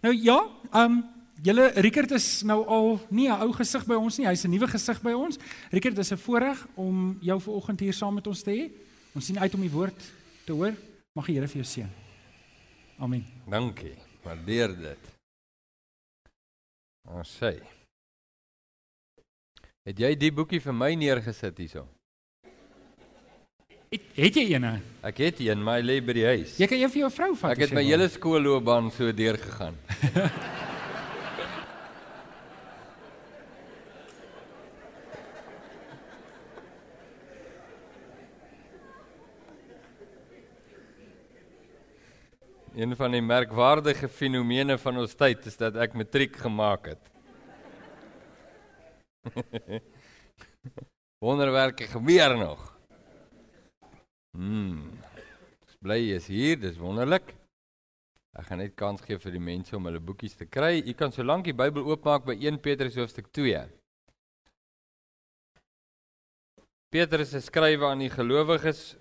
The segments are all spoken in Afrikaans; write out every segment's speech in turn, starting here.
Nou ja, ehm um, julle Rickert is nou al nie 'n ou gesig by ons nie, hy's 'n nuwe gesig by ons. Rickert, dis 'n voorreg om jou vanoggend hier saam met ons te hê. Ons sien uit om die woord te hoor. Mag die Here vir jou seën. Amen. Dankie. Waardeer dit. Ons sê. Het jy die boekie vir my neergesit hierso? Het, het jy eene? Ek het een, maar hy lê by die huis. Jy kan een vir jou vrou vat. Ek het my hele skoolloopbaan so deurgegaan. Een van die merkwaardige fenomene van ons tyd is dat ek matriek gemaak het. Wonderwerke gebeur nog. Hmm. Bly is hier, dis wonderlik. Ek gaan net kans gee vir die mense om hulle boekies te kry. U kan solank die Bybel oopmaak by 1 Petrus hoofstuk 2. Petrus skryf aan die gelowiges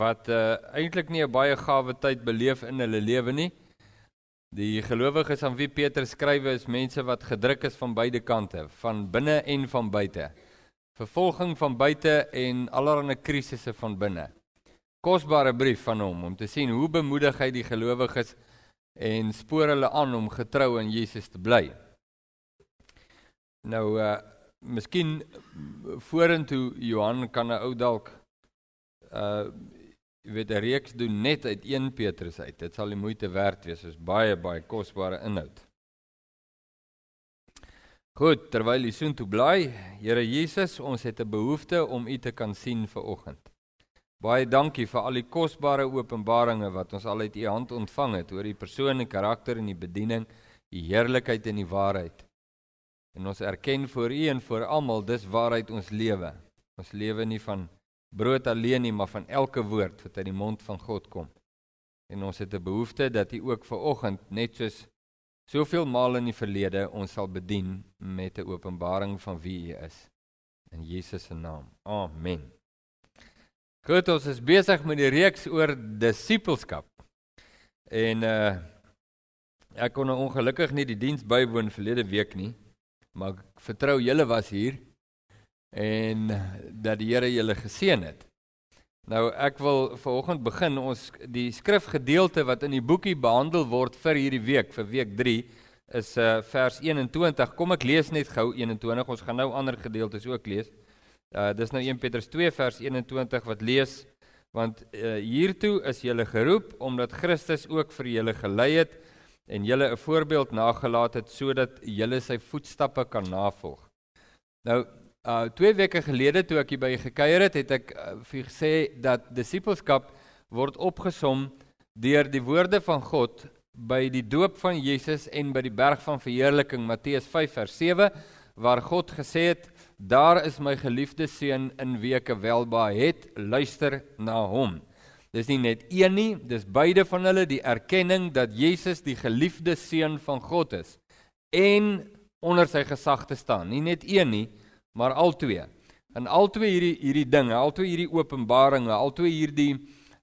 wat uh, eintlik nie 'n baie gawe tyd beleef in hulle lewe nie. Die gelowiges aan wie Petrus skryf is mense wat gedruk is van beide kante, van binne en van buite. Vervolging van buite en allerlei krisisse van binne. Kosbare brief van hom om te sien hoe bemoedig hy die gelowiges en spoor hulle aan om getrou aan Jesus te bly. Nou uh miskien vorentoe Johan kan 'n ou dalk uh jy weet 'n reeks doen net uit 1 Petrus uit. Dit sal die moeite werd wees. Dit is baie baie kosbare inhoud. Goed, terwyl jy soontoe bly, Here Jesus, ons het 'n behoefte om U te kan sien vir oggend. Baie dankie vir al die kosbare openbarings wat ons al uit U hand ontvang het oor U persoon en karakter en die bediening, U heerlikheid en die waarheid. En ons erken voor U en voor almal dis waarheid ons lewe. Ons lewe nie van brood alleen nie, maar van elke woord wat uit die mond van God kom. En ons het 'n behoefte dat U ook ver oggend net soos soveel male in die verlede ons sal bedien met 'n openbaring van wie U is. In Jesus se naam. Amen. Goed, ons is besig met die reeks oor disippelskap. En uh ek kon nou ongelukkig nie die diens bywoon verlede week nie, maar ek vertrou julle was hier en dat die Here julle geseën het. Nou ek wil vanoggend begin ons die skrifgedeelte wat in die boekie behandel word vir hierdie week vir week 3 is uh vers 21. Kom ek lees net gou 21. Ons gaan nou ander gedeeltes ook lees. Uh dis nou 1 Petrus 2 vers 21 wat lees want uh, hiertoe is julle geroep omdat Christus ook vir julle gelei het en julle 'n voorbeeld nagelaat het sodat julle sy voetstappe kan navolg. Nou Uh 2 weke gelede toe ek hier by gekuier het, het ek uh, vir gesê dat disippelskap word opgesom deur die woorde van God by die doop van Jesus en by die berg van verheerliking Matteus 5 vers 7 waar God gesê het daar is my geliefde seun in wie ek welba het luister na hom. Dis nie net een nie, dis beide van hulle die erkenning dat Jesus die geliefde seun van God is en onder sy gesag te staan. Nie net een nie, maar al twee. En al twee hierdie hierdie dinge, al twee hierdie openbaringe, al twee hierdie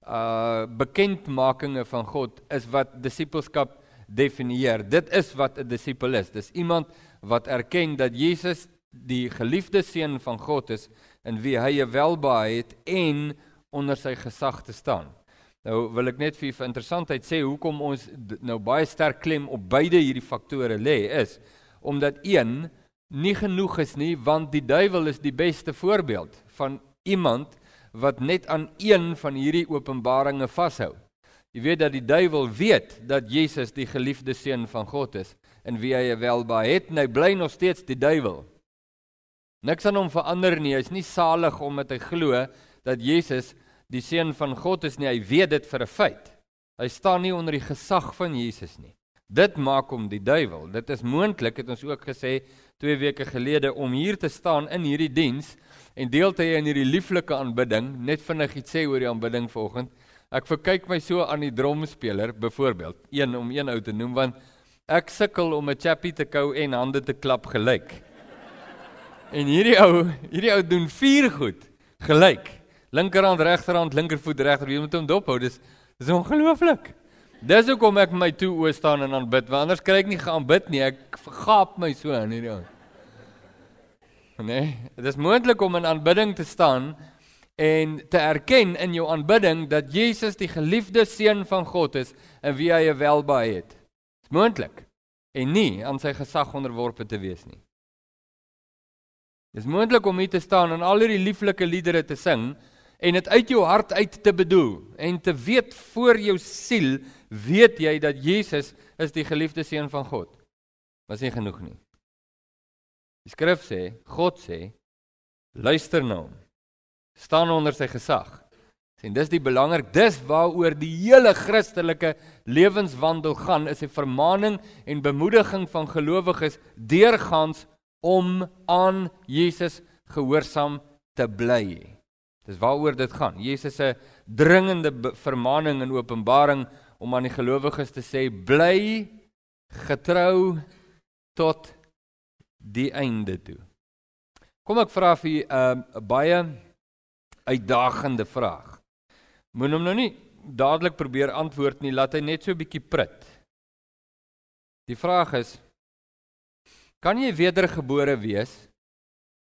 uh bekendmakinge van God is wat disippelskap definieer. Dit is wat 'n disipel is. Dis iemand wat erken dat Jesus die geliefde seun van God is in wie hy 'n welbehae het en onder sy gesag te staan. Nou wil ek net vir vir interessantheid sê hoekom ons nou baie sterk klem op beide hierdie faktore lê is omdat een nie genoeg is nie want die duiwel is die beste voorbeeld van iemand wat net aan een van hierdie openbaringe vashou. Jy weet dat die duiwel weet dat Jesus die geliefde seun van God is en wie hy welbaar het en hy bly nog steeds die duiwel. Niks aan hom verander nie. Hy's nie salig omdat hy glo dat Jesus die seun van God is nie. Hy weet dit vir 'n feit. Hy staan nie onder die gesag van Jesus nie. Dit maak hom die duiwel. Dit is moontlik het ons ook gesê 2 weke gelede om hier te staan in hierdie diens en deel te hê in hierdie lieflike aanbidding. Net vinnig iets sê oor die aanbidding vanoggend. Ek verkyk my so aan die dromspeler byvoorbeeld, een om een ou te noem want ek sukkel om 'n chappie te kou en hande te klap gelyk. En hierdie ou, hierdie ou doen vier goed gelyk. Linkerhand, regterhand, linkervoet regter, jy moet hom dophou. Dis dis ongelooflik. Dis hoekom ek my toe oë staan en aanbid, want anders kry ek nie geaanbid nie. Ek vergaap my so in hierdie aand. Nee, dit is moontlik om in aanbidding te staan en te erken in jou aanbidding dat Jesus die geliefde seun van God is en wie hy welbehae het. Dit is moontlik en nie aan sy gesag onderworpe te wees nie. Dit is moontlik om hier te staan en al hierdie lieflike liedere te sing en dit uit jou hart uit te bedoel en te weet voor jou siel weet jy dat Jesus is die geliefde seun van God. Was nie genoeg nie. Die skrif sê, God sê, luister na hom. staan onder sy gesag. Sien, dis die belangrik, dis waaroor die hele Christelike lewenswandel gaan, is 'n vermaaning en bemoediging van gelowiges deurgaans om aan Jesus gehoorsaam te bly. Dis waaroor dit gaan. Jesus se dringende vermaaning in Openbaring om aan die gelowiges te sê bly getrou tot die einde toe. Kom ek vra vir 'n uh, baie uitdagende vraag. Moen hom nou nie dadelik probeer antwoord nie, laat hy net so 'n bietjie prit. Die vraag is kan jy wedergebore wees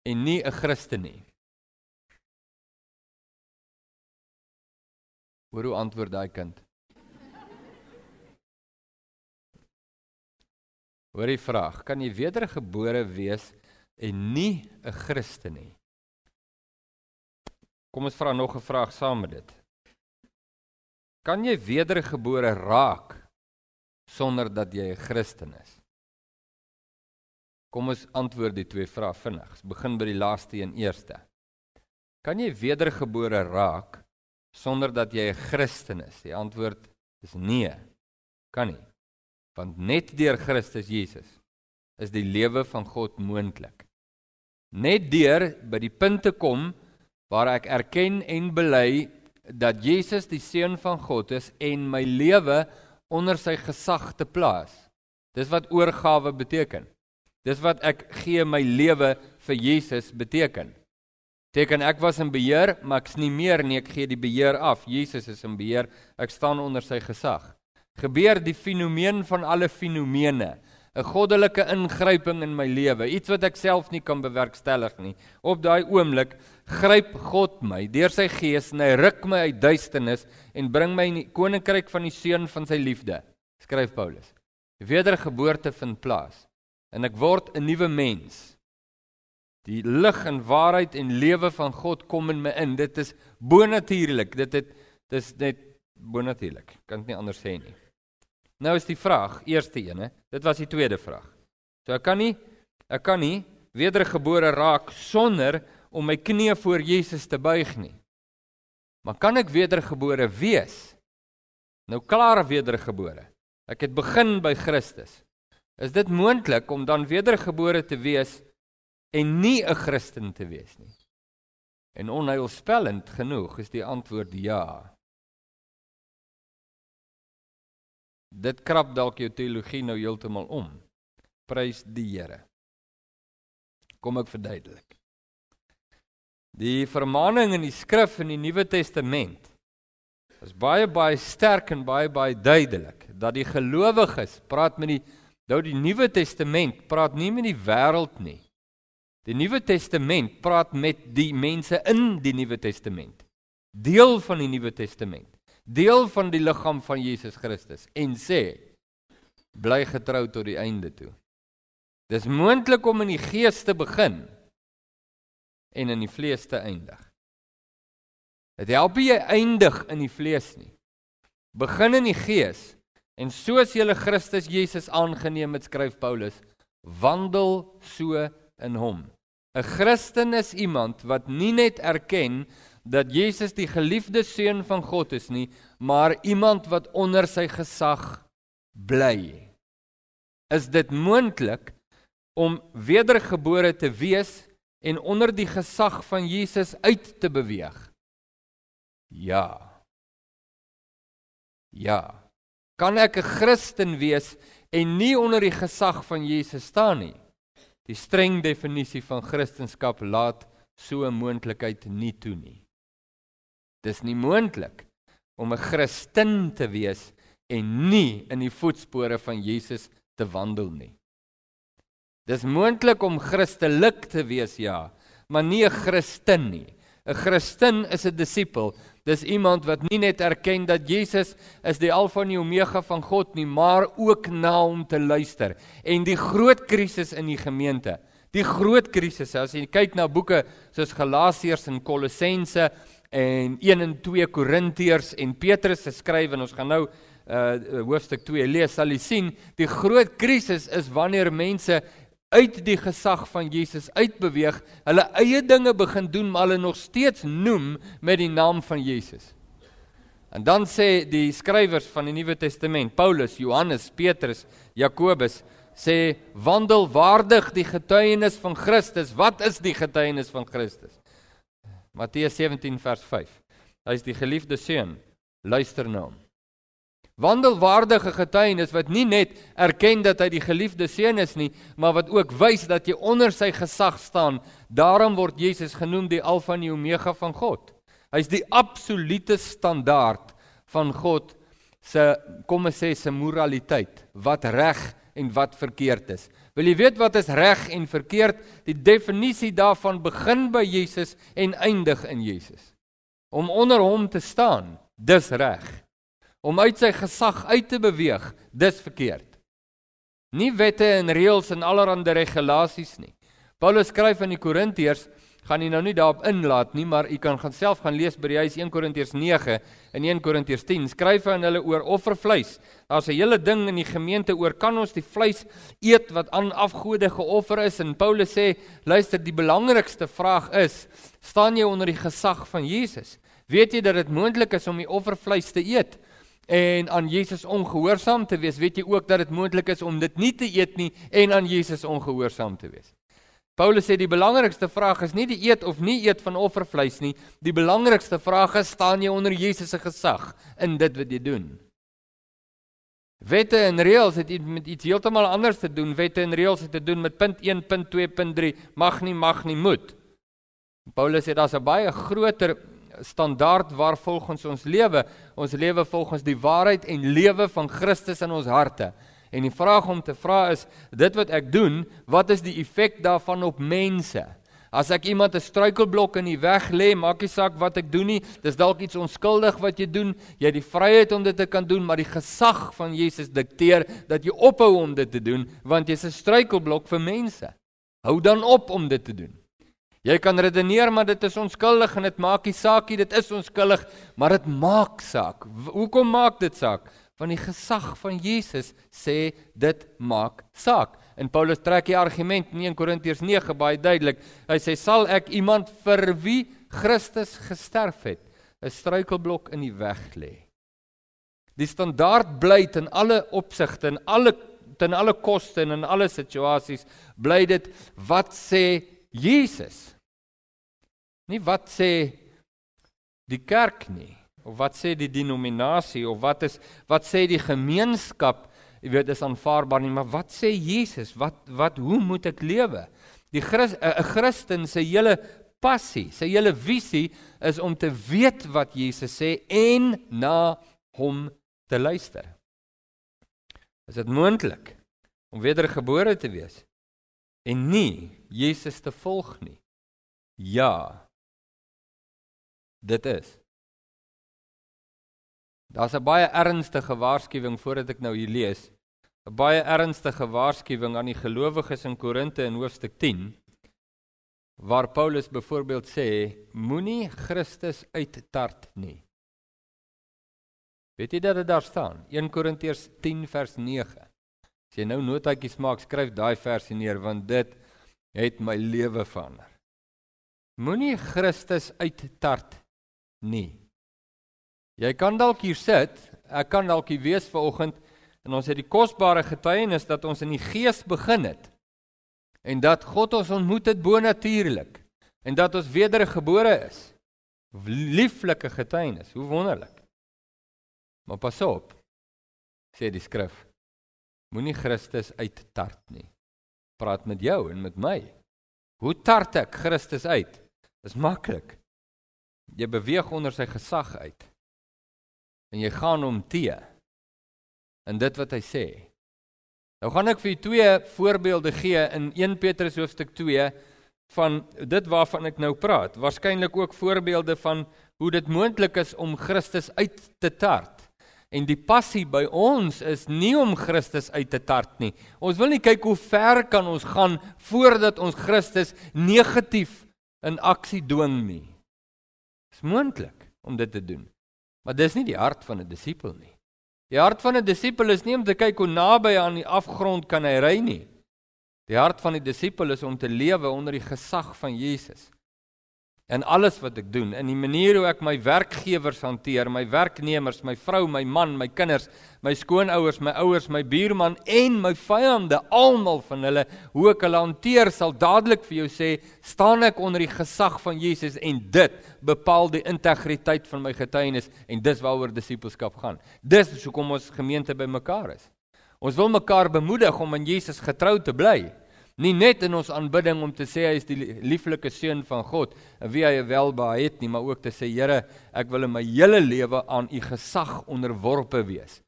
en nie 'n Christen nie? Hoor hoe antwoord daai kind. Hoor die vraag, kan jy wedergebore wees en nie 'n Christen nie? Kom ons vra nog 'n vraag saam met dit. Kan jy wedergebore raak sonder dat jy 'n Christen is? Kom ons antwoord die twee vrae vinnig. Ons begin by die laaste een eerste. Kan jy wedergebore raak sonder dat jy 'n Christen is? Die antwoord is nee. Kan nie. Want net deur Christus Jesus is die lewe van God moontlik. Net deur by die punt te kom waar ek erken en bely dat Jesus die seun van God is en my lewe onder sy gesag te plaas. Dis wat oorgawe beteken. Dis wat ek gee my lewe vir Jesus beteken. Beteken ek was in beheer, maar ek's nie meer nie, ek gee die beheer af. Jesus is in beheer. Ek staan onder sy gesag. Gebeur die fenomeen van alle fenomene, 'n goddelike ingryping in my lewe, iets wat ek self nie kan bewerkstellig nie. Op daai oomblik gryp God my deur sy gees en hy ruk my uit duisternis en bring my in die koninkryk van die seun van sy liefde. Skryf Paulus. Wedergeboorte vind plaas en ek word 'n nuwe mens. Die lig en waarheid en lewe van God kom in my in. Dit is bonatuurlik. Dit het dis net bonatuurlik. Kan dit nie anders sê nie. Nou is die vraag, eerste een. Dit was die tweede vraag. So ek kan nie ek kan nie wedergebore raak sonder om my knie voor Jesus te buig nie. Maar kan ek wedergebore wees? Nou klaar wedergebore. Ek het begin by Christus. Is dit moontlik om dan wedergebore te wees en nie 'n Christen te wees nie. En onheilspellend genoeg is die antwoord ja. Dit krap dalk jou teologie nou heeltemal om. Prys die Here. Kom ek verduidelik. Die vermaaning in die skrif in die Nuwe Testament is baie baie sterk en baie baie duidelik dat die gelowiges praat met die nou die Nuwe Testament praat nie met die wêreld nie. Die Nuwe Testament praat met die mense in die Nuwe Testament. Deel van die Nuwe Testament. Deel van die liggaam van Jesus Christus en sê bly getrou tot die einde toe. Dis moontlik om in die gees te begin en in die vlees te eindig. Dit help jy eindig in die vlees nie. Begin in die gees en soos jy Christus Jesus aangeneem het skryf Paulus, wandel so in hom. 'n Christen is iemand wat nie net erken dat Jesus die geliefde seun van God is nie, maar iemand wat onder sy gesag bly. Is dit moontlik om wedergebore te wees en onder die gesag van Jesus uit te beweeg? Ja. Ja. Kan ek 'n Christen wees en nie onder die gesag van Jesus staan nie? Die streng definisie van Christendom laat so 'n moontlikheid nie toe nie. Dis nie moontlik om 'n Christen te wees en nie in die voetspore van Jesus te wandel nie. Dis moontlik om Christelik te wees, ja, maar nie 'n Christen nie. 'n Christen is 'n disipel. Dis iemand wat nie net erken dat Jesus is die Alfa en die Omega van God nie, maar ook na hom te luister. En die groot krisis in die gemeente, die groot krisis, as jy kyk na boeke soos Galasiërs en Kolossense en 1 en 2 Korintiërs en Petrus se skryf en ons gaan nou uh hoofstuk 2 lees sal jy sien die groot krisis is wanneer mense uit die gesag van Jesus uitbeweeg, hulle eie dinge begin doen maar hulle nog steeds noem met die naam van Jesus. En dan sê die skrywers van die Nuwe Testament, Paulus, Johannes, Petrus, Jakobus sê wandel waardig die getuienis van Christus. Wat is die getuienis van Christus? Matteus 17 vers 5. Hy is die geliefde seun. Luister na hom. Wandelwaardige getuienis wat nie net erken dat hy die geliefde seun is nie, maar wat ook wys dat jy onder sy gesag staan. Daarom word Jesus genoem die Alfa en die Omega van God. Hy's die absolute standaard van God se kom ons sê se moraliteit, wat reg en wat verkeerd is. Wil jy weet wat is reg en verkeerd? Die definisie daarvan begin by Jesus en eindig in Jesus. Om onder hom te staan, dis reg om uit sy gesag uit te beweeg, dis verkeerd. Nie wette en reëls en allerlei regulasies nie. Paulus skryf aan die Korintiërs, gaan nie nou nie daarop inlaat nie, maar u kan gaan self gaan lees by die huis 1 Korintiërs 9 en 1 Korintiërs 10. Skryf aan hulle oor offervleis. Daar's 'n hele ding in die gemeente oor kan ons die vleis eet wat aan afgode geoffer is en Paulus sê, luister, die belangrikste vraag is, staan jy onder die gesag van Jesus? Weet jy dat dit moontlik is om die offervleis te eet? en aan Jesus ongehoorsaam te wees, weet jy ook dat dit moontlik is om dit nie te eet nie en aan Jesus ongehoorsaam te wees. Paulus sê die belangrikste vraag is nie die eet of nie eet van offervleis nie. Die belangrikste vraag is staan jy onder Jesus se gesag in dit wat jy doen. Wette en reëls het met iets heeltemal anders te doen. Wette en reëls het te doen met punt 1, punt 2, punt 3, mag nie, mag nie, moet. Paulus sê daar's 'n baie groter standaard waar volgens ons lewe, ons lewe volgens die waarheid en lewe van Christus in ons harte. En die vraag om te vra is, dit wat ek doen, wat is die effek daarvan op mense? As ek iemand 'n struikelblok in die weg lê, maak nie saak wat ek doen nie, dis dalk iets onskuldig wat jy doen, jy het die vryheid om dit te kan doen, maar die gesag van Jesus dikteer dat jy ophou om dit te doen, want jy's 'n struikelblok vir mense. Hou dan op om dit te doen. Jy kan redeneer maar dit is onskuldig en dit maak nie saak nie, dit is onskuldig, maar dit maak saak. Hoekom maak dit saak? Want die gesag van Jesus sê dit maak saak. En Paulus trek die argument in 1 Korintiërs 9 baie duidelik. Hy sê sal ek iemand vir wie Christus gesterf het, 'n struikelblok in die weg lê. Die standaard bly in alle opsigte en alle ten alle koste en in alle situasies bly dit wat sê Jesus Nie wat sê die kerk nie of wat sê die denominasie of wat is wat sê die gemeenskap, jy weet dis aanvaarbaar nie, maar wat sê Jesus? Wat wat hoe moet ek lewe? Die Christ, 'n Christen se hele passie, sy hele visie is om te weet wat Jesus sê en na hom te luister. Is dit moontlik om wedergebore te wees en nie Jesus te volg nie? Ja, dit is. Daar's 'n baie ernstige waarskuwing voordat ek nou hier lees. 'n Baie ernstige waarskuwing aan die gelowiges in Korinte in hoofstuk 10 waar Paulus byvoorbeeld sê moenie Christus uittart nie. Weet jy dat dit daar staan? 1 Korintiërs 10 vers 9. As jy nou notaatjies maak, skryf daai versie neer want dit het my lewe verander. Moenie Christus uittart nie. Jy kan dalk hier sit, ek kan dalk hier wees vanoggend en ons het die kosbare getuienis dat ons in die gees begin het en dat God ons ontmoet het bonatuurlik en dat ons wedergebore is. Lieflike getuienis, hoe wonderlik. Maar pas op, sê die skrif. Moenie Christus uittart nie. Praat met jou en met my. Hoe tart ek Christus uit? Dis maklik. Jy beweeg onder sy gesag uit. En jy gaan hom te. in dit wat hy sê. Nou gaan ek vir julle twee voorbeelde gee in 1 Petrus hoofstuk 2 van dit waarvan ek nou praat. Waarskynlik ook voorbeelde van hoe dit moontlik is om Christus uit te tart. En die passie by ons is nie om Christus uit te tart nie. Ons wil nie kyk hoe ver kan ons gaan voordat ons Christus negatief in aksie dwing nie. Dit is moontlik om dit te doen. Maar dis nie die hart van 'n disipel nie. Die hart van 'n disipel is nie om te kyk hoe naby aan die afgrond kan hy ry nie. Die hart van die disipel is om te lewe onder die gesag van Jesus in alles wat ek doen, in die manier hoe ek my werkgewers hanteer, my werknemers, my vrou, my man, my kinders, my skoonouers, my ouers, my buurman en my vyande, almal van hulle, hoe ek hulle hanteer, sal dadelik vir jou sê, staan ek onder die gesag van Jesus en dit bepaal die integriteit van my getuienis en dis waaroor disippelskap gaan. Dis hoekom ons gemeente bymekaar is. Ons wil mekaar bemoedig om aan Jesus getrou te bly. Nie net in ons aanbidding om te sê hy is die lieflike seun van God en wie hy welbehae het nie, maar ook te sê Here, ek wil in my hele lewe aan u gesag onderworpe wees.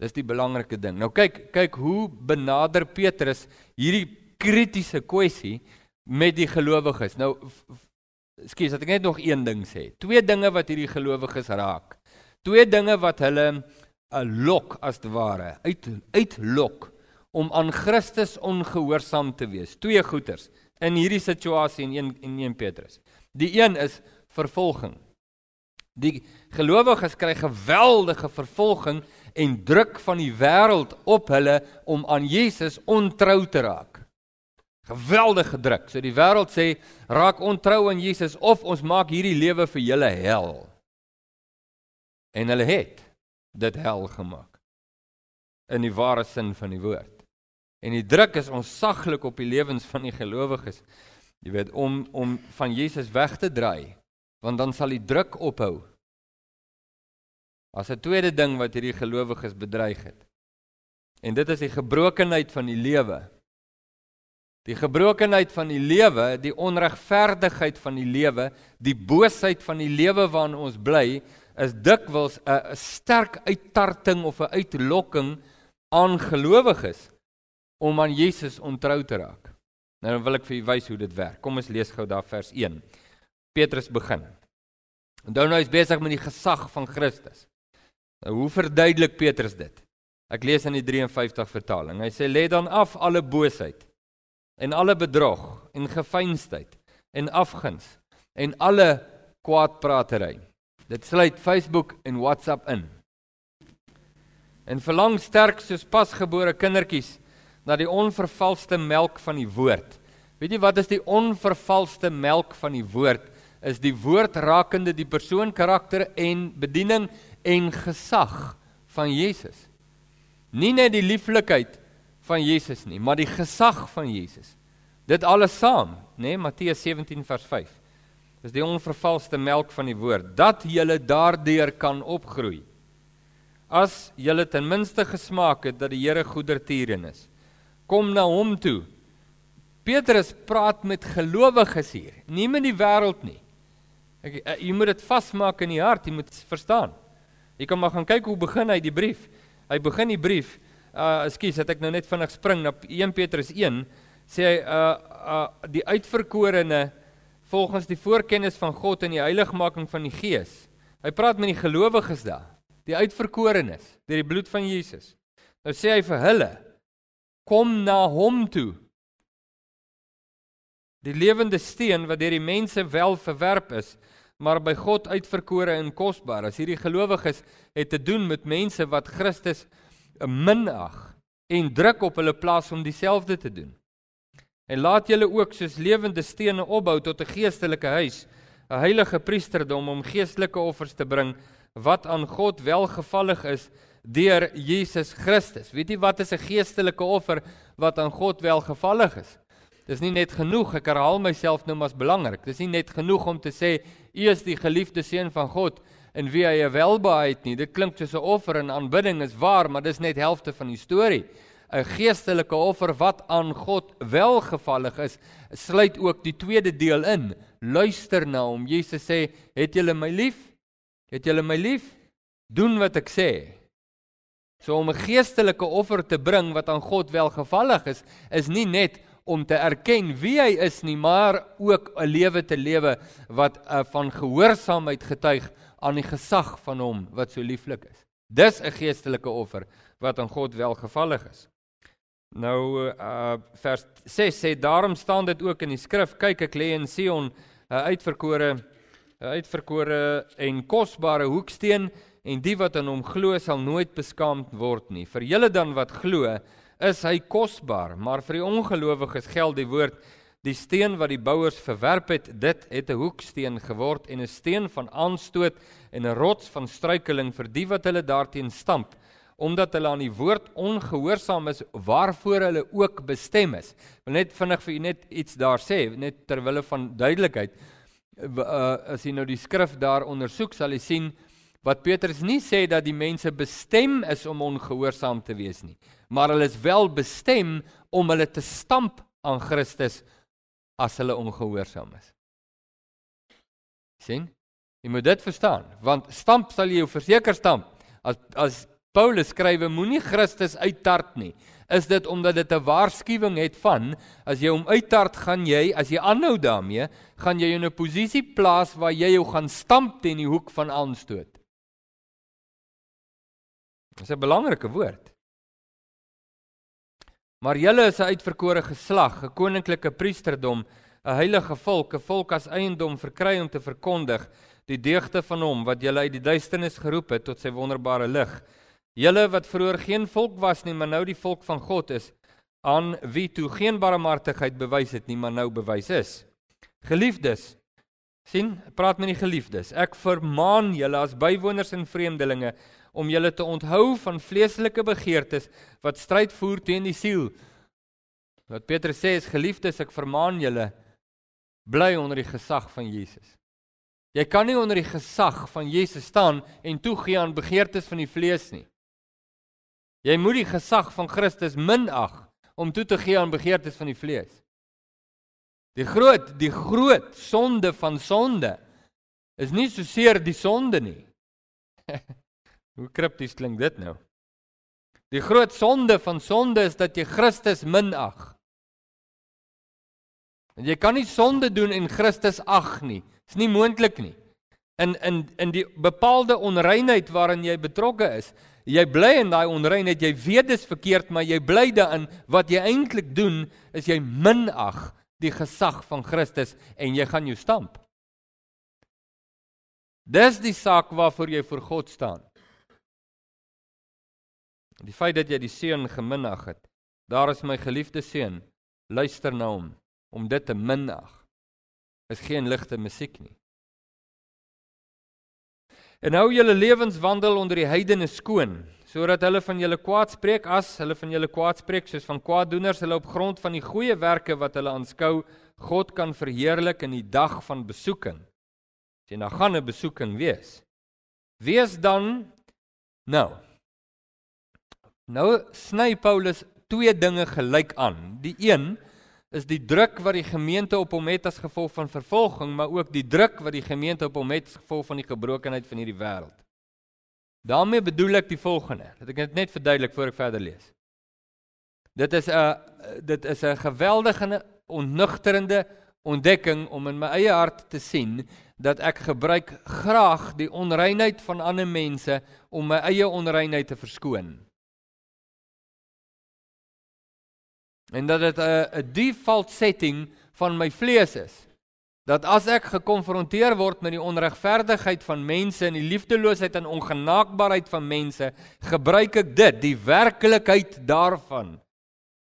Dis die belangrike ding. Nou kyk, kyk hoe benader Petrus hierdie kritiese kwessie met die gelowiges. Nou skus, dat ek net nog een ding sê. Twee dinge wat hierdie gelowiges raak. Twee dinge wat hulle 'n uh, lok as te ware uit uitlok om aan Christus ongehoorsaam te wees. Twee goeters in hierdie situasie in 1 in 1 Petrus. Die een is vervolging. Die gelowiges kry geweldige vervolging en druk van die wêreld op hulle om aan Jesus ontrou te raak. Geweldige druk. So die wêreld sê raak ontrou aan Jesus of ons maak hierdie lewe vir julle hel. En hulle het dit hel gemaak in die ware sin van die woord. En die druk is onsaglik op die lewens van die gelowiges. Jy weet om om van Jesus weg te draai, want dan sal die druk ophou. As 'n tweede ding wat hierdie gelowiges bedreig het. En dit is die gebrokenheid van die lewe. Die gebrokenheid van die lewe, die onregverdigheid van die lewe, die boosheid van die lewe waarin ons bly, is dikwels 'n sterk uittarting of 'n uitlokking aan gelowiges om aan Jesus ontrou te raak. Nou wil ek vir julle wys hoe dit werk. Kom ons lees gou daar vers 1. Petrus begin. Onthou nou hy's besig met die gesag van Christus. Nou hoe verduidelik Petrus dit? Ek lees in die 53 vertaling. Hy sê lê dan af alle boosheid en alle bedrog en gefeinsheid en afguns en alle kwaadpratery. Dit sluit Facebook en WhatsApp in. En verlang sterk soos pasgebore kindertjies na die onvervalste melk van die woord. Weet jy wat is die onvervalste melk van die woord? Is die woord rakende die persoon, karakter en bediening en gesag van Jesus. Nie net die lieflikheid van Jesus nie, maar die gesag van Jesus. Dit alles saam, nê, nee, Matteus 17 vers 5. Dis die onvervalste melk van die woord dat jy daardeur kan opgroei. As jy ten minste gesmaak het dat die Here goedertieren is kom na hom toe. Petrus praat met gelowiges hier, nie met die wêreld nie. Ek eh, jy moet dit vasmaak in die hart, jy moet verstaan. Jy kan maar gaan kyk hoe begin hy die brief. Hy begin die brief, uh ekskuus, het ek nou net vinnig spring na 1 Petrus 1, sê hy uh uh die uitverkorene volgens die voorkennis van God en die heiligmaking van die Gees. Hy praat met die gelowiges daar, die uitverkorenes deur die bloed van Jesus. Nou sê hy vir hulle, kom na hom toe. Die lewende steen wat deur die mense wel verwerp is, maar by God uitverkore en kosbaar. As hierdie gelowiges het te doen met mense wat Christus minag en druk op hulle plaas om dieselfde te doen. En laat julle ook soos lewende stene opbou tot 'n geestelike huis, 'n heilige priesterdom om geestelike offers te bring wat aan God welgevallig is deur Jesus Christus. Weet jy wat is 'n geestelike offer wat aan God welgevallig is? Dis nie net genoeg, ek herhaal myself nou mas belangrik. Dis nie net genoeg om te sê u is die geliefde seun van God en wie hy welbehae het nie. Dit klink soos 'n offer en aanbidding is waar, maar dis net helfte van die storie. 'n Geestelike offer wat aan God welgevallig is, sluit ook die tweede deel in. Luister na hom. Jesus sê, "Het julle my lief? Het julle my lief? Doen wat ek sê." So om 'n geestelike offer te bring wat aan God welgevallig is, is nie net om te erken wie hy is nie, maar ook 'n lewe te lewe wat uh, van gehoorsaamheid getuig aan die gesag van hom wat so lieflik is. Dis 'n geestelike offer wat aan God welgevallig is. Nou uh vers 6 sê daarom staan dit ook in die skrif kyk ek lê in Sion 'n uitverkore 'n uitverkore en kosbare hoeksteen en die wat aan hom glo sal nooit beskaamd word nie. Vir julle dan wat glo, is hy kosbaar, maar vir die ongelowiges geld die woord die steen wat die bouers verwerp het, dit het 'n hoeksteen geword en 'n steen van aanstoot en 'n rots van struikeling vir die wat hulle daarteen stamp omdat hulle aan die woord ongehoorsaam is waarvoor hulle ook bestem is. Ek wil net vinnig vir u net iets daar sê, net ter wille van duidelikheid. Uh, as jy nou die skrif daar ondersoek, sal jy sien wat Petrus nie sê dat die mense bestem is om ongehoorsaam te wees nie maar hulle is wel bestem om hulle te stamp aan Christus as hulle ongehoorsaam is. sien? Jy moet dit verstaan, want stamp sal jy jou verseker stamp. As as Paulus skrywe moenie Christus uittart nie, is dit omdat dit 'n waarskuwing het van as jy hom uittart, gaan jy, as jy aanhou daarmee, gaan jy in 'n posisie plaas waar jy jou gaan stamp teen die hoek van aanstoot. Dit is 'n belangrike woord. Maar julle is 'n uitverkore geslag, 'n koninklike priesterdom, 'n heilige volk, 'n volk as eiendom verkry om te verkondig die deugde van hom wat julle uit die duisternis geroep het tot sy wonderbare lig. Julle wat vroeër geen volk was nie, maar nou die volk van God is, aan wie toe geen barmhartigheid bewys het nie, maar nou bewys is. Geliefdes, sien, praat met die geliefdes. Ek vermaan julle as bywoners en vreemdelinge om julle te onthou van vleeslike begeertes wat stryd voer teen die siel. Wat Petrus sê is geliefdes, ek vermaan julle bly onder die gesag van Jesus. Jy kan nie onder die gesag van Jesus staan en toegee aan begeertes van die vlees nie. Jy moet die gesag van Christus minag om toe te gee aan begeertes van die vlees. Die groot, die groot sonde van sonde is nie so seer die sonde nie. Hoe kripties klink dit nou? Die groot sonde van sonde is dat jy Christus minag. En jy kan nie sonde doen en Christus ag nie. Dis nie moontlik nie. In in in die bepaalde onreinheid waarin jy betrokke is, jy bly in daai onreinheid, jy weet dis verkeerd, maar jy bly daarin. Wat jy eintlik doen is jy minag die gesag van Christus en jy gaan jou stamp. Dis die saak waarvoor jy voor God staan. Die feit dat jy die seun geminag het. Daar is my geliefde seun. Luister na hom om dit te minag. Is geen ligte musiek nie. En hou julle lewenswandel onder die heidene skoon, sodat hulle van julle kwaad spreek as hulle van julle kwaad spreek soos van kwaaddoeners, hulle op grond van die goeie werke wat hulle aanskou, God kan verheerlik in die dag van besoeking. Sien, dan gaan 'n besoeking wees. Wees dan nou Nou sny Paulus twee dinge gelyk aan. Die een is die druk wat die gemeente op hom het as gevolg van vervolging, maar ook die druk wat die gemeente op hom het as gevolg van die gebrokenheid van hierdie wêreld. Daarmee bedoel ek die volgende. Dat ek dit net verduidelik voor ek verder lees. Dit is 'n dit is 'n geweldige onnugterende ontdekking om in my eie hart te sien dat ek gebruik graag die onreinheid van ander mense om my eie onreinheid te verskoon. en dat dit 'n 'n default setting van my vlees is. Dat as ek gekonfronteer word met die onregverdigheid van mense en die liefdeloosheid en ongenaakbaarheid van mense, gebruik ek dit, die werklikheid daarvan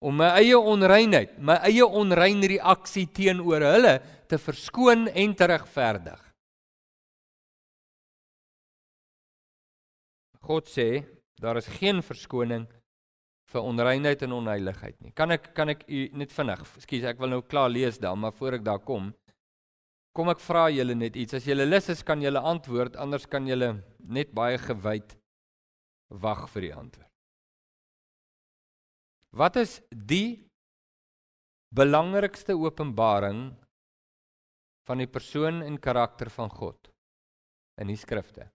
om my eie onreinheid, my eie onrein reaksie teenoor hulle te verskoon en te regverdig. God sê, daar is geen verskoning vir onreinheid en onheiligheid nie. Kan ek kan ek u net vinnig, ekskuus, ek wil nou klaar lees dan, maar voor ek daar kom, Kom ek vra julle net iets. As julle lus is, kan julle antwoord, anders kan julle net baie gewyd wag vir die antwoord. Wat is die belangrikste openbaring van die persoon en karakter van God in die skrifte?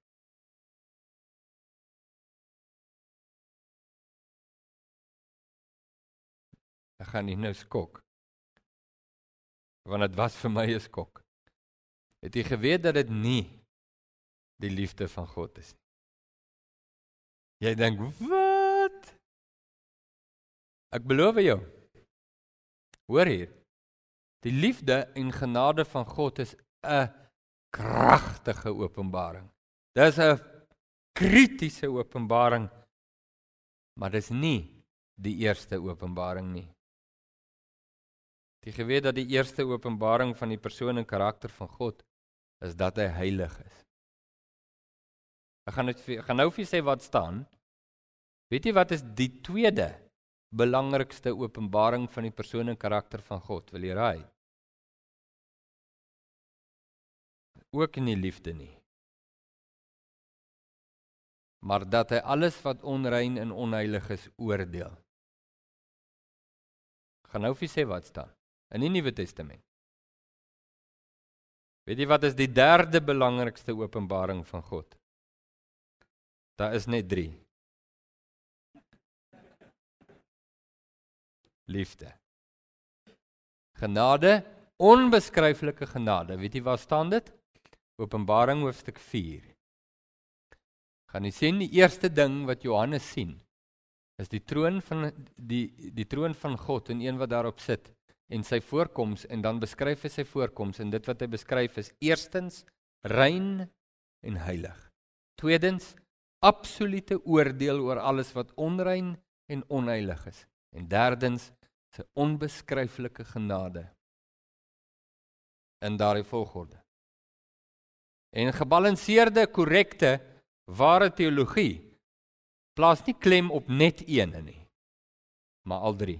Ek gaan nie nou skok. Want dit was vir my 'n skok. Het jy geweet dat dit nie die liefde van God is nie? Jy dink, "Wat?" Ek beloof jou. Hoor hier. Die liefde en genade van God is 'n kragtige openbaring. Dis 'n kritiese openbaring. Maar dis nie die eerste openbaring nie. Jy geweet dat die eerste openbaring van die persoon en karakter van God is dat hy heilig is. Ek gaan net ek gaan nou vir sê wat staan. Weet jy wat is die tweede belangrikste openbaring van die persoon en karakter van God? Wil jy raai? Ook nie liefde nie. Maar dat hy alles wat onrein en onheilig is oordeel. Ek gaan nou vir sê wat staan in die Nuwe Testament. Weet jy wat is die derde belangrikste openbaring van God? Daar is net 3. Liefde. Genade, onbeskryflike genade. Weet jy waar staan dit? Openbaring hoofstuk 4. Gaan jy sien die eerste ding wat Johannes sien is die troon van die die troon van God en een wat daarop sit en sy voorkoms en dan beskryf hy sy voorkoms en dit wat hy beskryf is eerstens rein en heilig. Tweedens absolute oordeel oor alles wat onrein en onheilig is. En derdens sy onbeskryflike genade in daardie volgorde. En gebalanseerde, korrekte, ware teologie plaas nie klem op net een nie, maar al drie.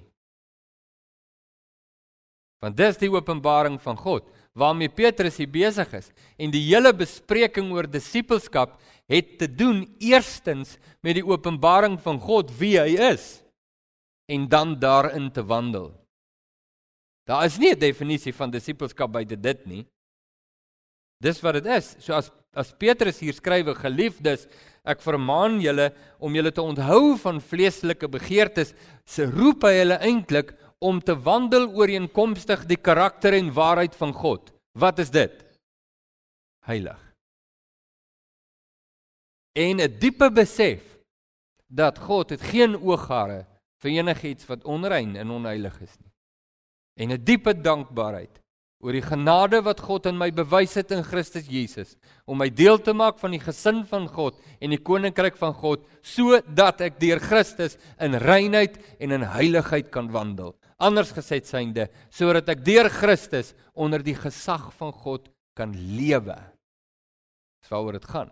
Want dis die openbaring van God waarmee Petrus hier besig is en die hele bespreking oor disippelskap het te doen eerstens met die openbaring van God wie hy is en dan daarin te wandel. Daar is nie 'n definisie van disippelskap buite dit nie. Dis wat dit is. So as as Petrus hier skrywe geliefdes, ek vermaan julle om julle te onthou van vleeslike begeertes, se roep hy hulle eintlik om te wandel ooreenkomstig die karakter en waarheid van God. Wat is dit? Heilig. En 'n diepe besef dat God het geen ooghare vir enigiets wat onrein en onheilig is nie. En 'n diepe dankbaarheid oor die genade wat God in my bewys het in Christus Jesus om my deel te maak van die gesin van God en die koninkryk van God sodat ek deur Christus in reinheid en in heiligheid kan wandel anders gesê synde sodat ek deur Christus onder die gesag van God kan lewe. Dis waaroor dit gaan.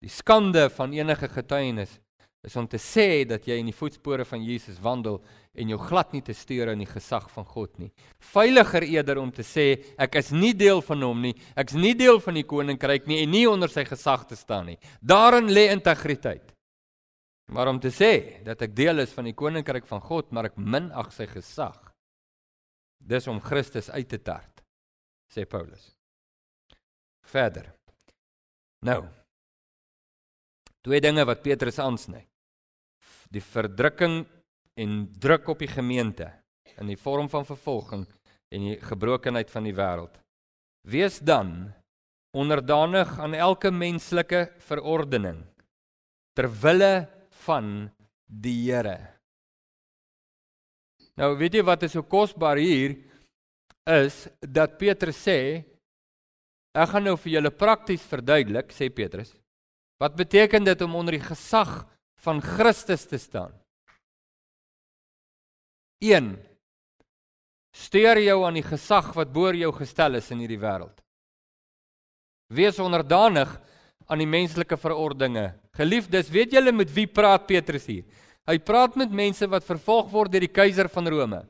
Die skande van enige getuienis is om te sê dat jy in die voetspore van Jesus wandel en jou glad nie te steur in die gesag van God nie. Veiliger eerder om te sê ek is nie deel van hom nie, ek's nie deel van die koninkryk nie en nie onder sy gesag te staan nie. Daarin lê integriteit. Maar om te sê dat ek deel is van die koninkryk van God, maar ek minag sy gesag. Dis om Christus uit te tart, sê Paulus. Verder. Nou. Twee dinge wat Petrus aansny. Die verdrukking en druk op die gemeente in die vorm van vervolging en die gebrokenheid van die wêreld. Wees dan onderdanig aan elke menslike verordening ter wille van die Here. Nou weet jy wat is so kosbaar hier is dat Petrus sê ek gaan nou vir julle prakties verduidelik sê Petrus. Wat beteken dit om onder die gesag van Christus te staan? 1 Steer jou aan die gesag wat bo jou gestel is in hierdie wêreld. Wees onderdanig aan die menslike verordeninge. Geliefdes, weet julle met wie praat Petrus hier? Hy praat met mense wat vervolg word deur die keiser van Rome.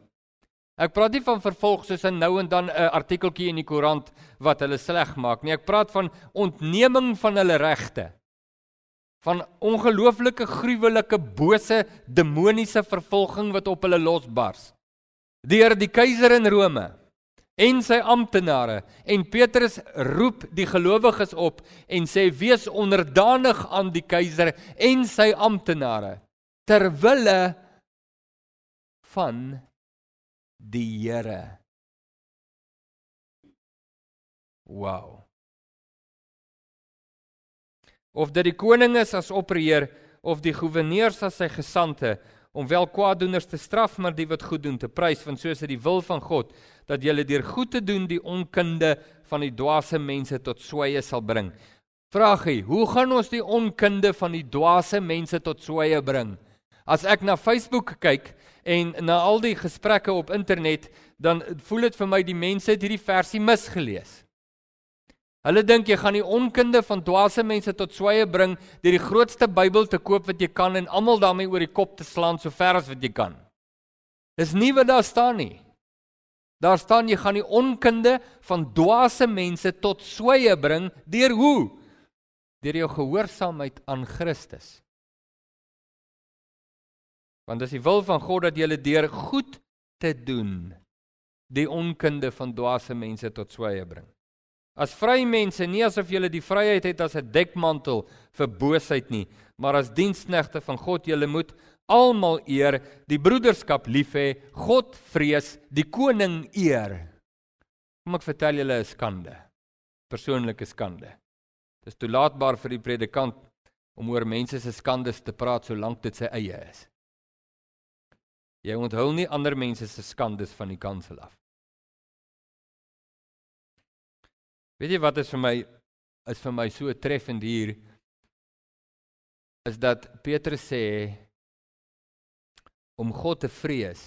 Ek praat nie van vervolg soos 'n nou en dan 'n artikeltjie in die koerant wat hulle sleg maak nie. Ek praat van ontneming van hulle regte. Van ongelooflike gruwelike bose demoniese vervolging wat op hulle losbars. Deur die keiser in Rome en sy amptenare en Petrus roep die gelowiges op en sê wees onderdanig aan die keiser en sy amptenare ter wille van die Here. Wow. Of dit die koning is as opperheer of die goewerneurs as sy gesante om wel kwaaddoeners te straf maar die wat goed doen te prys want soos dit die wil van God dat jy deur goed te doen die onkunde van die dwaase mense tot sweye sal bring. Vragie, hoe gaan ons die onkunde van die dwaase mense tot sweye bring? As ek na Facebook kyk en na al die gesprekke op internet, dan voel dit vir my die mense het hierdie versie misgelees. Hulle dink jy gaan die onkunde van dwaase mense tot sweye bring deur die grootste Bybel te koop wat jy kan en almal daarmee oor die kop te slaan so ver as wat jy kan. Dis nie wat daar staan nie. Daar staan jy gaan die onkunde van dwaase mense tot sweye bring deur hoe? deur jou gehoorsaamheid aan Christus. Want dis die wil van God dat jy deur goed te doen die onkunde van dwaase mense tot sweye bring. As vrye mense, nie asof jy die vryheid het as 'n dekmantel vir boosheid nie, maar as diensknegte van God, jy moet almal eer, die broederskap lief hê, God vrees, die koning eer. Kom ek vertel julle 'n skande. Persoonlike skande. Dis toelaatbaar vir die predikant om oor mense se skandes te praat solank dit sy eie is. Jy onthul nie ander mense se skandes van die kansel af. Weet jy wat is vir my is vir my so treffend hier is dat Petrus sê om God te vrees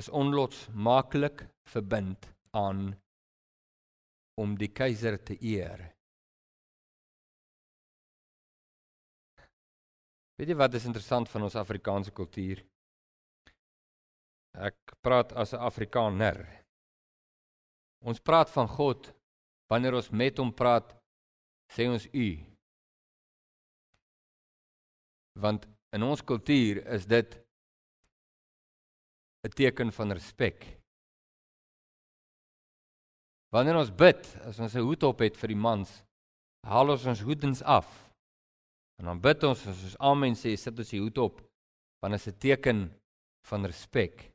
is onlosmaaklik verbind aan om die keiser te eer. Weet jy wat is interessant van ons Afrikaanse kultuur? Ek praat as 'n Afrikaner. Ons praat van God wanneer ons met hom praat, sê ons u. Want in ons kultuur is dit 'n teken van respek. Wanneer ons bid, as ons 'n hoed op het vir die mans, haal ons ons hoedens af. En dan bid ons as ons amen sê, sit ons die hoed op, want dit is 'n teken van respek.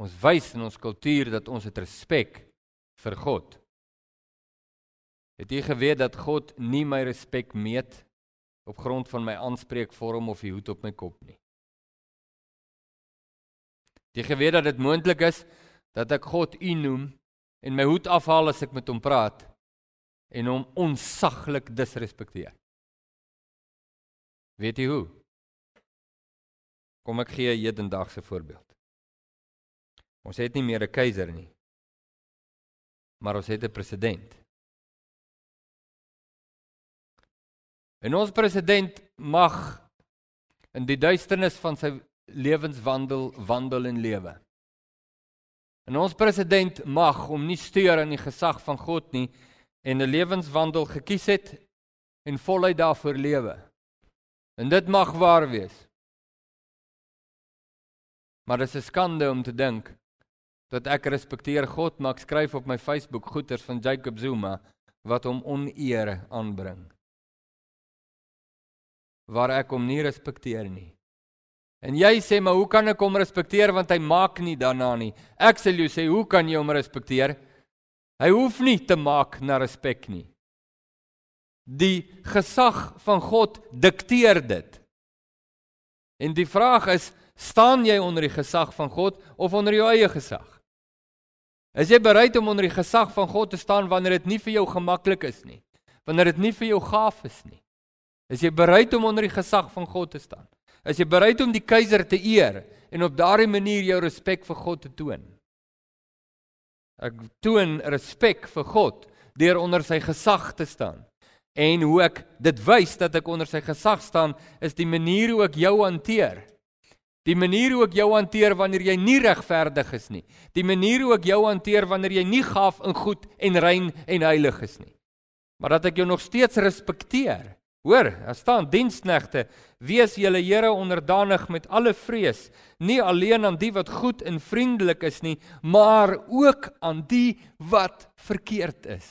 Ons wys in ons kultuur dat ons het respek vir God. Het jy geweet dat God nie my respek meet op grond van my aanspreekvorm of die hoed op my kop nie? Het jy geweet dat dit moontlik is dat ek God U noem en my hoed afhaal as ek met hom praat en hom onsaglik disrespekteer. Weet jy hoe? Kom ek gee 'n hedendaagse voorbeeld. Ons het nie meer 'n keiser nie. Maar ons het 'n president. En ons president mag in die duisternis van sy lewenswandel wandel en lewe. En ons president mag om nie steur aan die gesag van God nie en 'n lewenswandel gekies het en voluit daarvoor lewe. En dit mag waar wees. Maar dit is 'n skande om te dink dat ek respekteer God, maar ek skryf op my Facebook goeters van Jacob Zuma wat hom oneer aanbring. Waar ek hom nie respekteer nie. En jy sê maar hoe kan ek hom respekteer want hy maak nie daarna nie. Ek sê jy sê hoe kan jy hom respekteer? Hy hoef nie te maak na respek nie. Die gesag van God dikteer dit. En die vraag is, staan jy onder die gesag van God of onder jou eie gesag? Is jy bereid om onder die gesag van God te staan wanneer dit nie vir jou gemaklik is nie? Wanneer dit nie vir jou gaaf is nie? Is jy bereid om onder die gesag van God te staan? Is jy bereid om die keiser te eer en op daardie manier jou respek vir God te toon? Ek toon respek vir God deur onder sy gesag te staan. En hoe ek dit wys dat ek onder sy gesag staan, is die manier hoe ek jou hanteer. Die manier hoe ek jou hanteer wanneer jy nie regverdig is nie. Die manier hoe ek jou hanteer wanneer jy nie gaaf en goed en rein en heilig is nie. Maar dat ek jou nog steeds respekteer Hoor, daar staan diensknegte, wees julle Here onderdanig met alle vrees, nie alleen aan die wat goed en vriendelik is nie, maar ook aan die wat verkeerd is.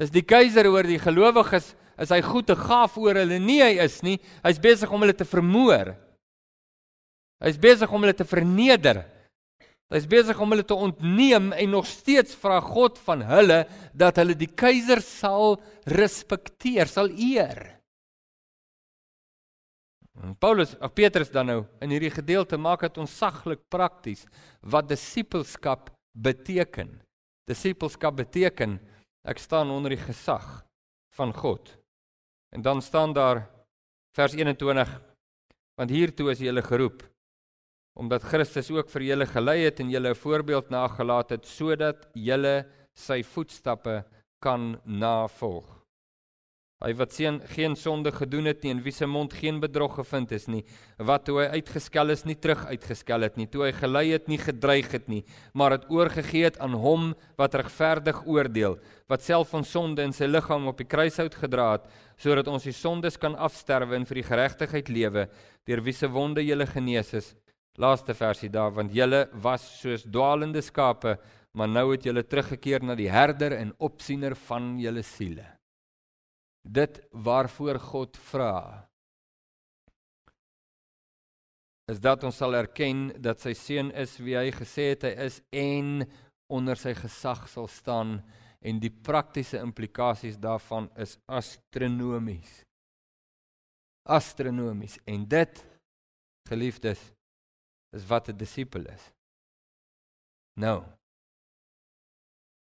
Is die keiser oor die gelowiges is hy goed te gaaf oor hulle. Nee, hy is nie. Hy's besig om hulle te vermoor. Hy's besig om hulle te verneder. Hy's besig om hulle te ontneem en nog steeds vra God van hulle dat hulle die keiser sal respekteer, sal eer. En Paulus of Petrus dan nou in hierdie gedeelte maak dit onsaglik prakties wat disippelskap beteken. Disippelskap beteken ek staan onder die gesag van God. En dan staan daar vers 21 want hiertoe is julle geroep omdat Christus ook vir julle gelei het en julle 'n voorbeeld nagelaat het sodat julle sy voetstappe kan navolg. Hy wat sien geen sonde gedoen het nie en wie se mond geen bedrog gevind is nie, wat toe hy uitgeskel is nie terug uitgeskel het nie, toe hy gelei het nie gedreig het nie, maar het oorgegee het aan hom wat regverdig oordeel, wat self van sonde in sy liggaam op die kruishout gedra het, sodat ons die sondes kan afsterwe en vir die geregtigheid lewe, deur wie se wonde jy genees is. Laaste versie daar, want julle was soos dwaalende skape, maar nou het julle teruggekeer na die herder en opsiener van julle siele. Dit waarvoor God vra is dat ons sal erken dat sy seun is wie hy gesê het hy is en onder sy gesag sal staan. En die praktiese implikasies daarvan is astronomies. Astronomies. En dit geliefdes is wat 'n disipel is nou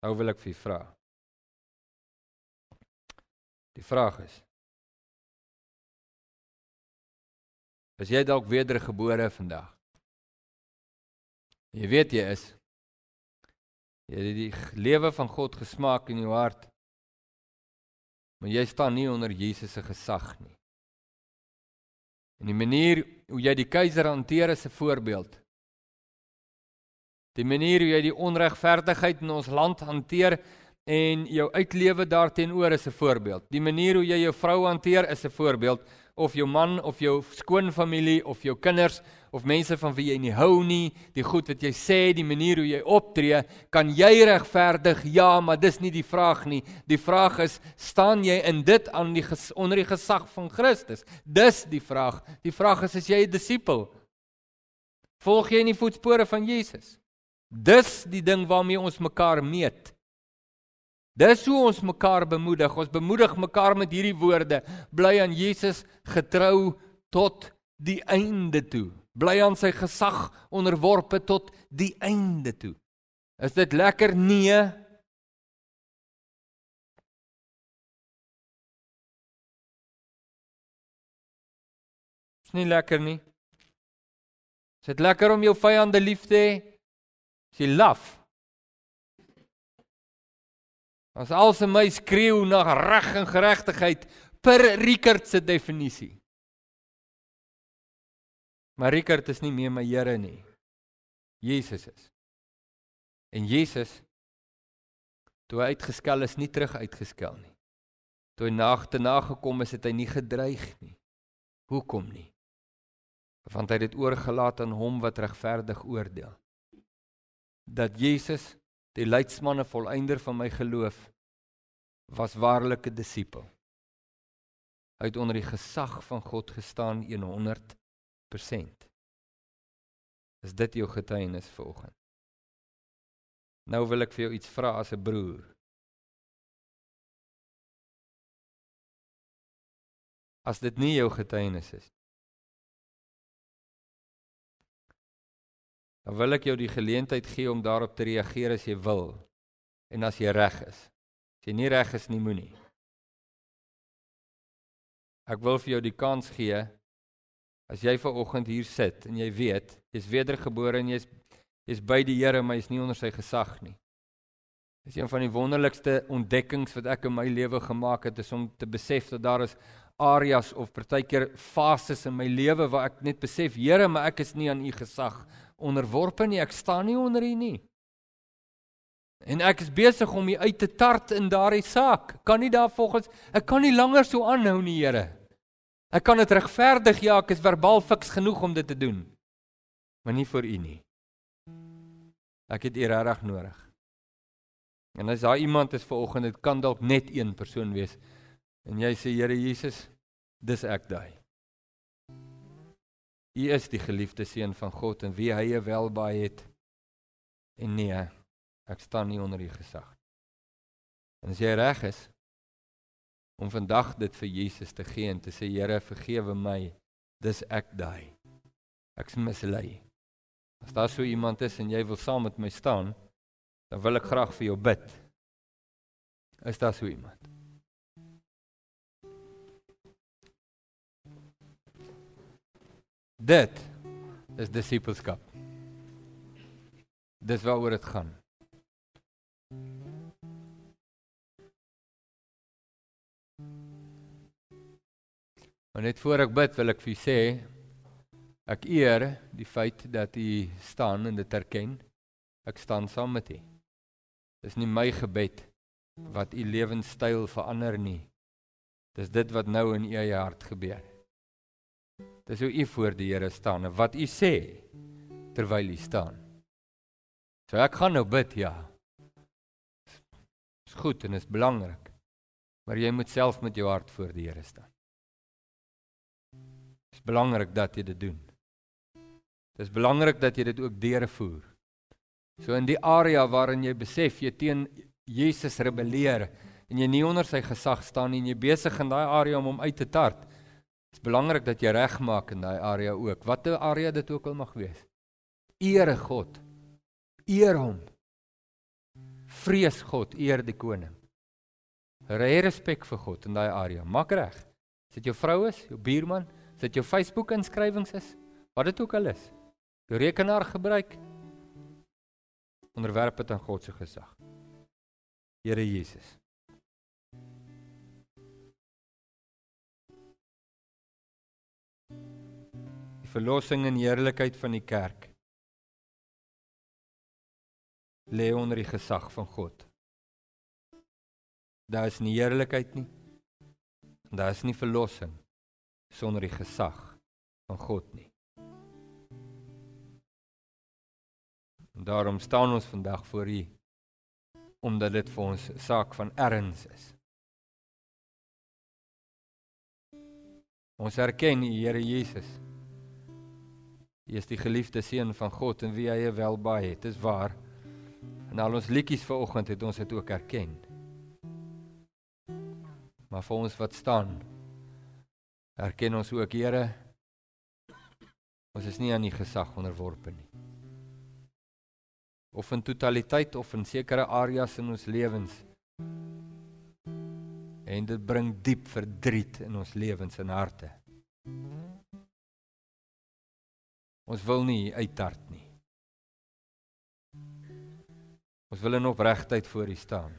nou wil ek vir vra Die vraag is: Is jy dalk wedergebore vandag? Jy weet jy is. Jy het die lewe van God gesmaak in jou hart. Maar jy staan nie onder Jesus se gesag nie. En die manier hoe jy die keiser hanteer is 'n voorbeeld. Die manier hoe jy die onregverdigheid in ons land hanteer en jou uitlewe daarteenoor is 'n voorbeeld. Die manier hoe jy jou vrou hanteer is 'n voorbeeld of jou man of jou skoonfamilie of jou kinders of mense van wie jy nie hou nie, die goed wat jy sê, die manier hoe jy optree, kan jy regverdig? Ja, maar dis nie die vraag nie. Die vraag is, staan jy in dit aan die ges, onder die gesag van Christus? Dis die vraag. Die vraag is, is jy 'n disipel? Volg jy in die voetspore van Jesus? Dis die ding waarmee ons mekaar meet. Dis hoe ons mekaar bemoedig. Ons bemoedig mekaar met hierdie woorde: Bly aan Jesus getrou tot die einde toe. Bly aan sy gesag onderworpe tot die einde toe. Is dit lekker? Nee. Is nie lekker nie. Is dit lekker om jou vyande lief te hê? Is jy laf? As als in my skreeu na reg en geregtigheid per Rickert se definisie. Maar Rickert is nie meer my Here nie. Jesus is. En Jesus toe hy uitgeskel is, nie terug uitgeskel nie. Toe hy nagte nagekom is, het hy nie gedreig nie. Hoekom nie? Want hy het dit oorgelaat aan hom wat regverdig oordeel. Dat Jesus die leidsman en volëinder van my geloof was waarlik 'n disipel. Hy het onder die gesag van God gestaan 100%. Is dit jou getuienis vanoggend? Nou wil ek vir jou iets vra as 'n broer. As dit nie jou getuienis is dan wil ek jou die geleentheid gee om daarop te reageer as jy wil en as jy reg is. As jy nie reg is nie, moenie. Ek wil vir jou die kans gee as jy ver oggend hier sit en jy weet jy's wedergebore en jy's jy's by die Here maar jy's nie onder sy gesag nie. Dis een van die wonderlikste ontdekkings wat ek in my lewe gemaak het is om te besef dat daar is areas of partykeer fases in my lewe waar ek net besef Here, maar ek is nie aan u gesag onderworpe nie. Ek staan nie onder U nie. En ek is besig om U uit te tart in daardie saak. Kan nie daar volgens ek kan nie langer so aanhou nie, Here. Ek kan dit regverdig, ja, ek is verbaal fiks genoeg om dit te doen. Maar nie vir U nie. Ek het U regtig nodig. En as daar iemand is ver oggend, dit kan dalk net een persoon wees En jy sê Here Jesus, dis ek daai. U is die geliefde seun van God en wie hy welbaai het. En nee, ek staan nie onder u gesag. En as jy reg is om vandag dit vir Jesus te gee en te sê Here, vergewe my, dis ek daai. Ek's mislei. As daar so iemand is en jy wil saam met my staan, dan wil ek graag vir jou bid. Is daar so iemand? Dit is disippelskap. Dis waaroor dit gaan. Maar net voor ek bid, wil ek vir u sê ek eer die feit dat u staan en dit erken. Ek staan saam met u. Dis nie my gebed wat u lewenstyl verander nie. Dis dit wat nou in u eie hart gebeur. Dis hoe u voor die Here staan en wat u sê terwyl u staan. So ek gaan nou bid, ja. Dis goed en is belangrik. Maar jy moet self met jou hart voor die Here staan. Dis belangrik dat jy dit doen. Dis belangrik dat jy dit ook deurvoer. So in die area waarin jy besef jy teen Jesus rebelleer en jy nie onder sy gesag staan nie en jy besig in daai area om hom uit te tart. Dit is belangrik dat jy regmaak in daai area ook. Watter area dit ook al mag wees. Eere God. Eer hom. Vrees God, eer die koning. Hê respek vir God in daai area. Maak reg. As dit jou vrou is, jou buurman, dit jou Facebook inskrywings is, wat dit ook al is. Jou rekenaar gebruik, onderwerp dit aan God se gesag. Here Jesus. Die verlossing en heerlikheid van die kerk lê onder die gesag van God. Daar is nie heerlikheid nie. Daar is nie verlossing sonder die gesag van God nie. En daarom staan ons vandag voor U omdat dit vir ons 'n saak van erns is. Ons erken U Here Jesus. U is die geliefde seun van God en wie hy welbaai het. Dis waar. En al ons liedjies vanoggend het ons dit ook erken. Maar vir ons wat staan, erken ons ook Here ons is nie aan U gesag onderworpe nie of in totaliteit of in sekere areas in ons lewens. En dit bring diep verdriet in ons lewens en harte. Ons wil nie uittart nie. Ons wil in opregtheid voor U staan.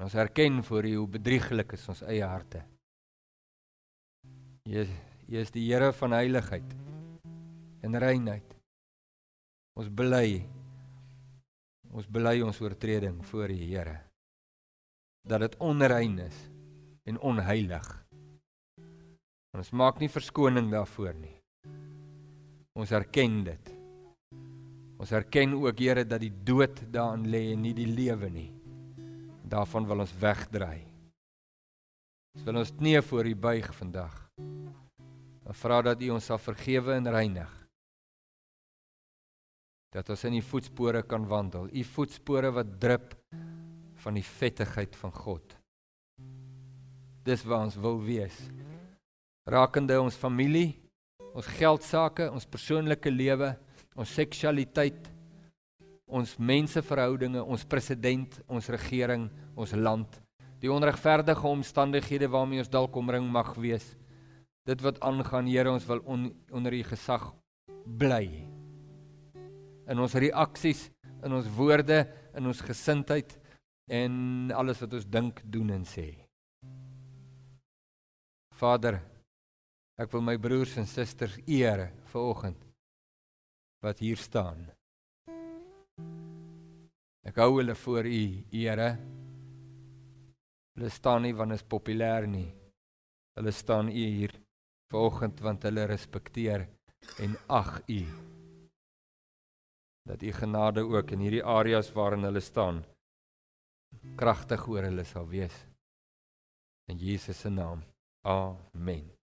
En ons erken voor U hoe bedrieglik is ons eie harte. U is, is die Here van heiligheid en reinheid. Ons bely ons bely ons oortreding voor die Here dat dit onrein is en onheilig. Ons maak nie verskoning daarvoor nie. Ons erken dit. Ons erken ook Here dat die dood daarin lê en nie die lewe nie. Daarvan wil ons wegdraai. Ons wil ons knie voor U buig vandag. En vra dat U ons sal vergewe en reinig dat ons in u voetspore kan wandel. U voetspore wat drup van die vettigheid van God. Dis waar ons wil wees. Rakende ons familie, ons geldsaake, ons persoonlike lewe, ons seksualiteit, ons menseverhoudinge, ons president, ons regering, ons land, die onregverdige omstandighede waarmee ons dalk omring mag wees. Dit wat aangaan, Here, ons wil on, onder u gesag bly in ons reaksies, in ons woorde, in ons gesindheid en alles wat ons dink, doen en sê. Vader, ek wil my broers en susters eer vir oggend wat hier staan. Ek hou hulle voor U, Here. Hulle staan nie want is populêr nie. Hulle staan U hier vanoggend want hulle respekteer en ag U dat u genade ook in hierdie areas waarin hulle staan kragtig oor hulle sal wees in Jesus se naam. Amen.